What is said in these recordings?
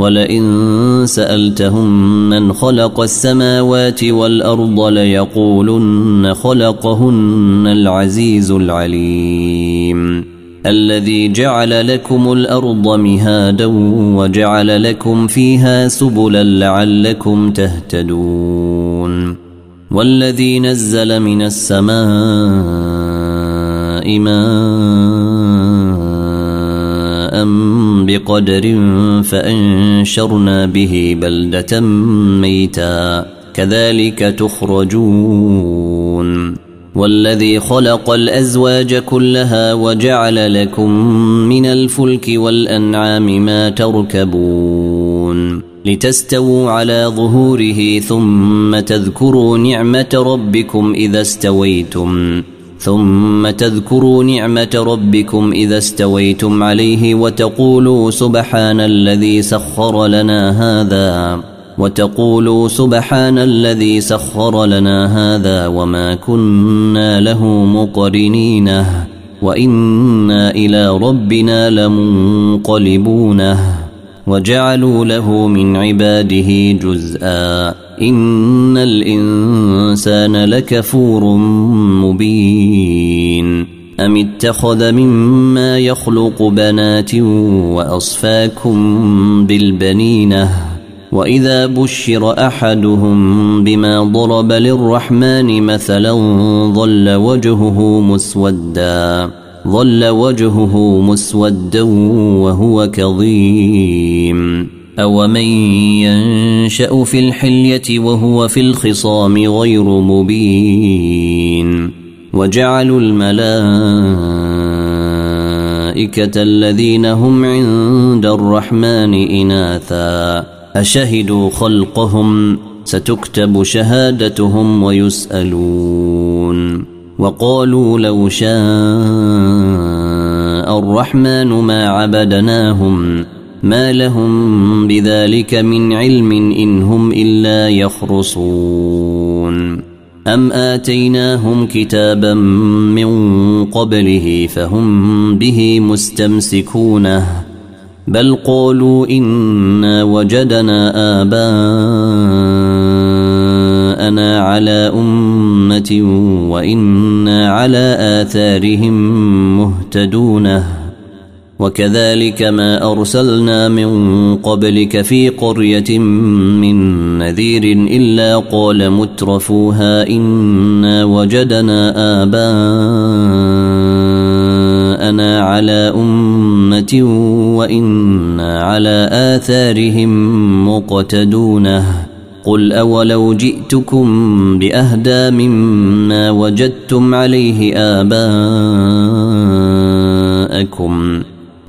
ولئن سألتهم من خلق السماوات والأرض ليقولن خلقهن العزيز العليم. الذي جعل لكم الأرض مهادا وجعل لكم فيها سبلا لعلكم تهتدون. والذي نزل من السماء ماء بقدر فأنشرنا به بلدة ميتا. كذلك تخرجون. والذي خلق الأزواج كلها وجعل لكم من الفلك والأنعام ما تركبون. لتستووا على ظهوره ثم تذكروا نعمة ربكم إذا استويتم. ثم تذكروا نعمة ربكم إذا استويتم عليه وتقولوا سبحان الذي سخر لنا هذا وتقولوا سبحان الذي سخر لنا هذا وما كنا له مقرنين وإنا إلى ربنا لمنقلبون وجعلوا له من عباده جزءا. ان الانسان لكفور مبين ام اتخذ مما يخلق بنات واصفاكم بالبنينه واذا بشر احدهم بما ضرب للرحمن مثلا ظل وجهه مسودا ظل وجهه مسودا وهو كظيم اومن ينشا في الحليه وهو في الخصام غير مبين وجعلوا الملائكه الذين هم عند الرحمن اناثا اشهدوا خلقهم ستكتب شهادتهم ويسالون وقالوا لو شاء الرحمن ما عبدناهم ما لهم بذلك من علم ان هم الا يخرصون ام اتيناهم كتابا من قبله فهم به مستمسكونه بل قالوا انا وجدنا اباءنا على امه وأنا على اثارهم مهتدون وكذلك ما أرسلنا من قبلك في قرية من نذير إلا قال مترفوها إنا وجدنا آباءنا على أمة وإنا على آثارهم مقتدون قل أولو جئتكم بأهدى مما وجدتم عليه آباءكم.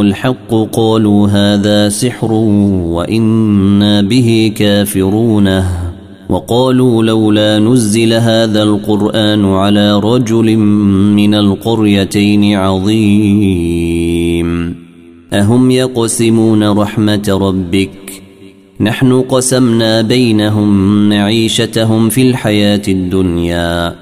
الحق قالوا هذا سحر وإنا به كافرونه وقالوا لولا نزل هذا القرآن على رجل من القريتين عظيم. أهم يقسمون رحمة ربك؟ نحن قسمنا بينهم معيشتهم في الحياة الدنيا.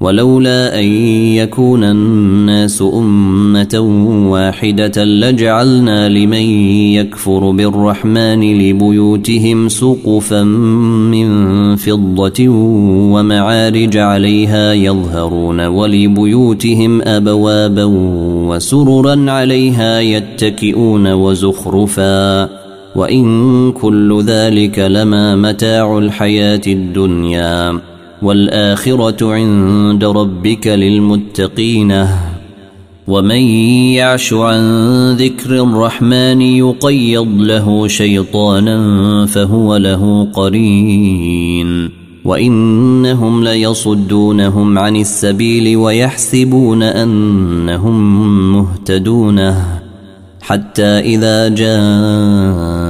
ولولا أن يكون الناس أمة واحدة لجعلنا لمن يكفر بالرحمن لبيوتهم سقفا من فضة ومعارج عليها يظهرون ولبيوتهم أبوابا وسررا عليها يتكئون وزخرفا وإن كل ذلك لما متاع الحياة الدنيا والآخرة عند ربك للمتقين. ومن يعش عن ذكر الرحمن يقيض له شيطانا فهو له قرين. وإنهم ليصدونهم عن السبيل ويحسبون أنهم مهتدون. حتى إذا جاءوا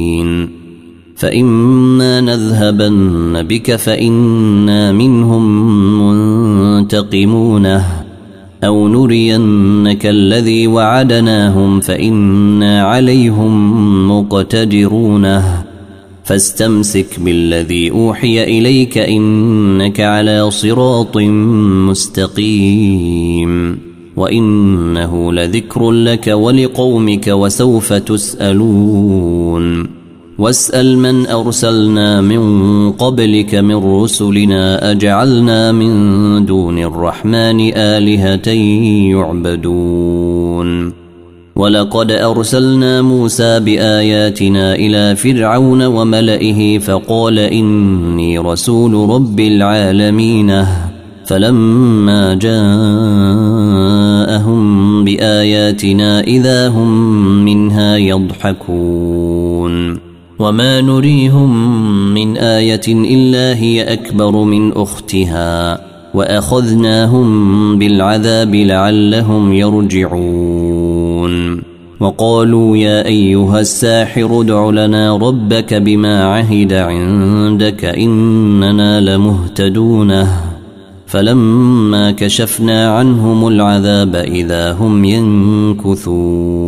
فإما نذهبن بك فإنا منهم منتقمون أو نرينك الذي وعدناهم فإنا عليهم مقتدرون فاستمسك بالذي أوحي إليك إنك على صراط مستقيم وإنه لذكر لك ولقومك وسوف تسألون واسأل من أرسلنا من قبلك من رسلنا أجعلنا من دون الرحمن آلهة يعبدون. ولقد أرسلنا موسى بآياتنا إلى فرعون وملئه فقال إني رسول رب العالمين. فلما جاءهم بآياتنا إذا هم منها يضحكون. وما نريهم من آية إلا هي أكبر من أختها وأخذناهم بالعذاب لعلهم يرجعون وقالوا يا أيها الساحر ادع لنا ربك بما عهد عندك إننا لمهتدون فلما كشفنا عنهم العذاب إذا هم ينكثون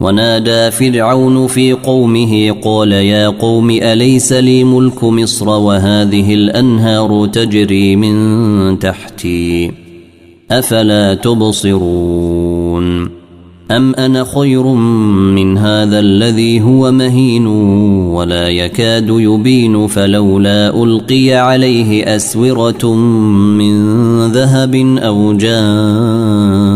ونادى فرعون في قومه قال يا قوم أليس لي ملك مصر وهذه الأنهار تجري من تحتي؟ أفلا تبصرون؟ أم أنا خير من هذا الذي هو مهين ولا يكاد يبين؟ فلولا ألقي عليه أسورة من ذهب أو جاء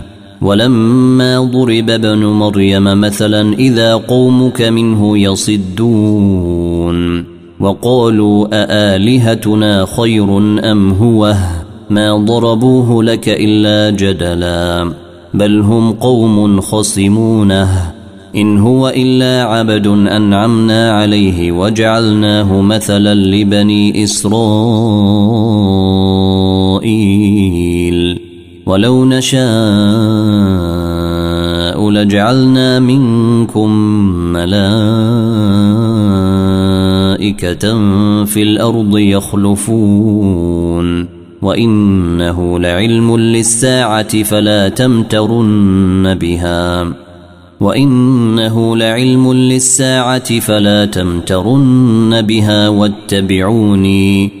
ولما ضرب ابن مريم مثلا إذا قومك منه يصدون وقالوا أآلهتنا خير أم هو؟ ما ضربوه لك إلا جدلا بل هم قوم خصمونه. إن هو إلا عبد أنعمنا عليه وجعلناه مثلا لبني إسرائيل. ولو نشاء لجعلنا منكم ملائكة في الأرض يخلفون وإنه لعلم للساعة فلا تمترن بها وإنه لعلم للساعة فلا تمترن بها واتبعوني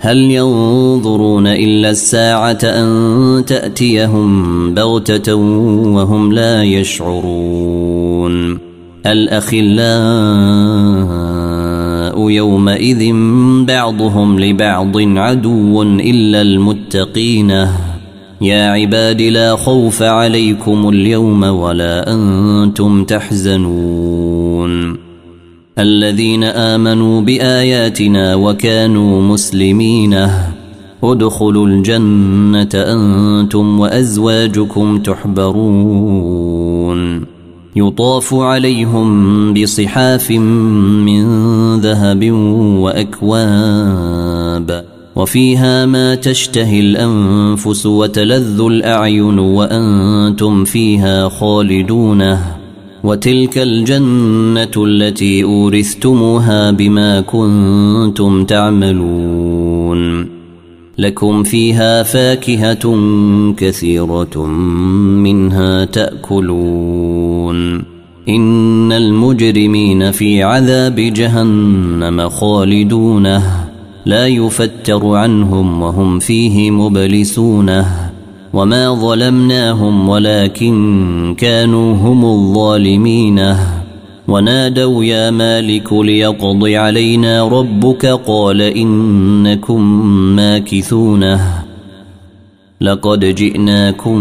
هل ينظرون إلا الساعة أن تأتيهم بغتة وهم لا يشعرون الأخلاء يومئذ بعضهم لبعض عدو إلا المتقين يا عباد لا خوف عليكم اليوم ولا أنتم تحزنون الذين آمنوا بآياتنا وكانوا مسلمين. ادخلوا الجنة أنتم وأزواجكم تحبرون. يطاف عليهم بصحاف من ذهب وأكواب. وفيها ما تشتهي الأنفس وتلذ الأعين وأنتم فيها خالدونه وتلك الجنة التي أورثتموها بما كنتم تعملون. لكم فيها فاكهة كثيرة منها تأكلون. إن المجرمين في عذاب جهنم خالدونه لا يفتر عنهم وهم فيه مبلسونه. وما ظلمناهم ولكن كانوا هم الظالمين ونادوا يا مالك ليقض علينا ربك قال انكم ماكثونه لقد جئناكم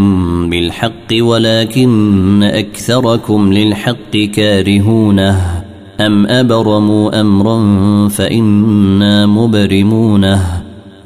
بالحق ولكن اكثركم للحق كارهونه ام ابرموا امرا فانا مبرمونه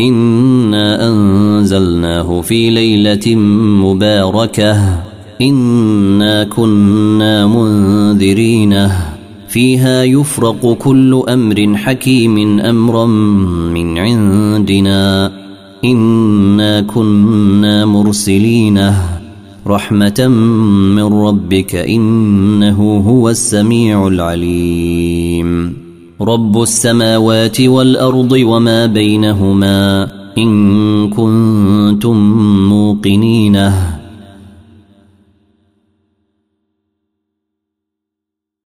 إنا أنزلناه في ليلة مباركة إنا كنا منذرينه فيها يفرق كل أمر حكيم أمرا من عندنا إنا كنا مرسلينه رحمة من ربك إنه هو السميع العليم رب السماوات والأرض وما بينهما إن كنتم موقنينه.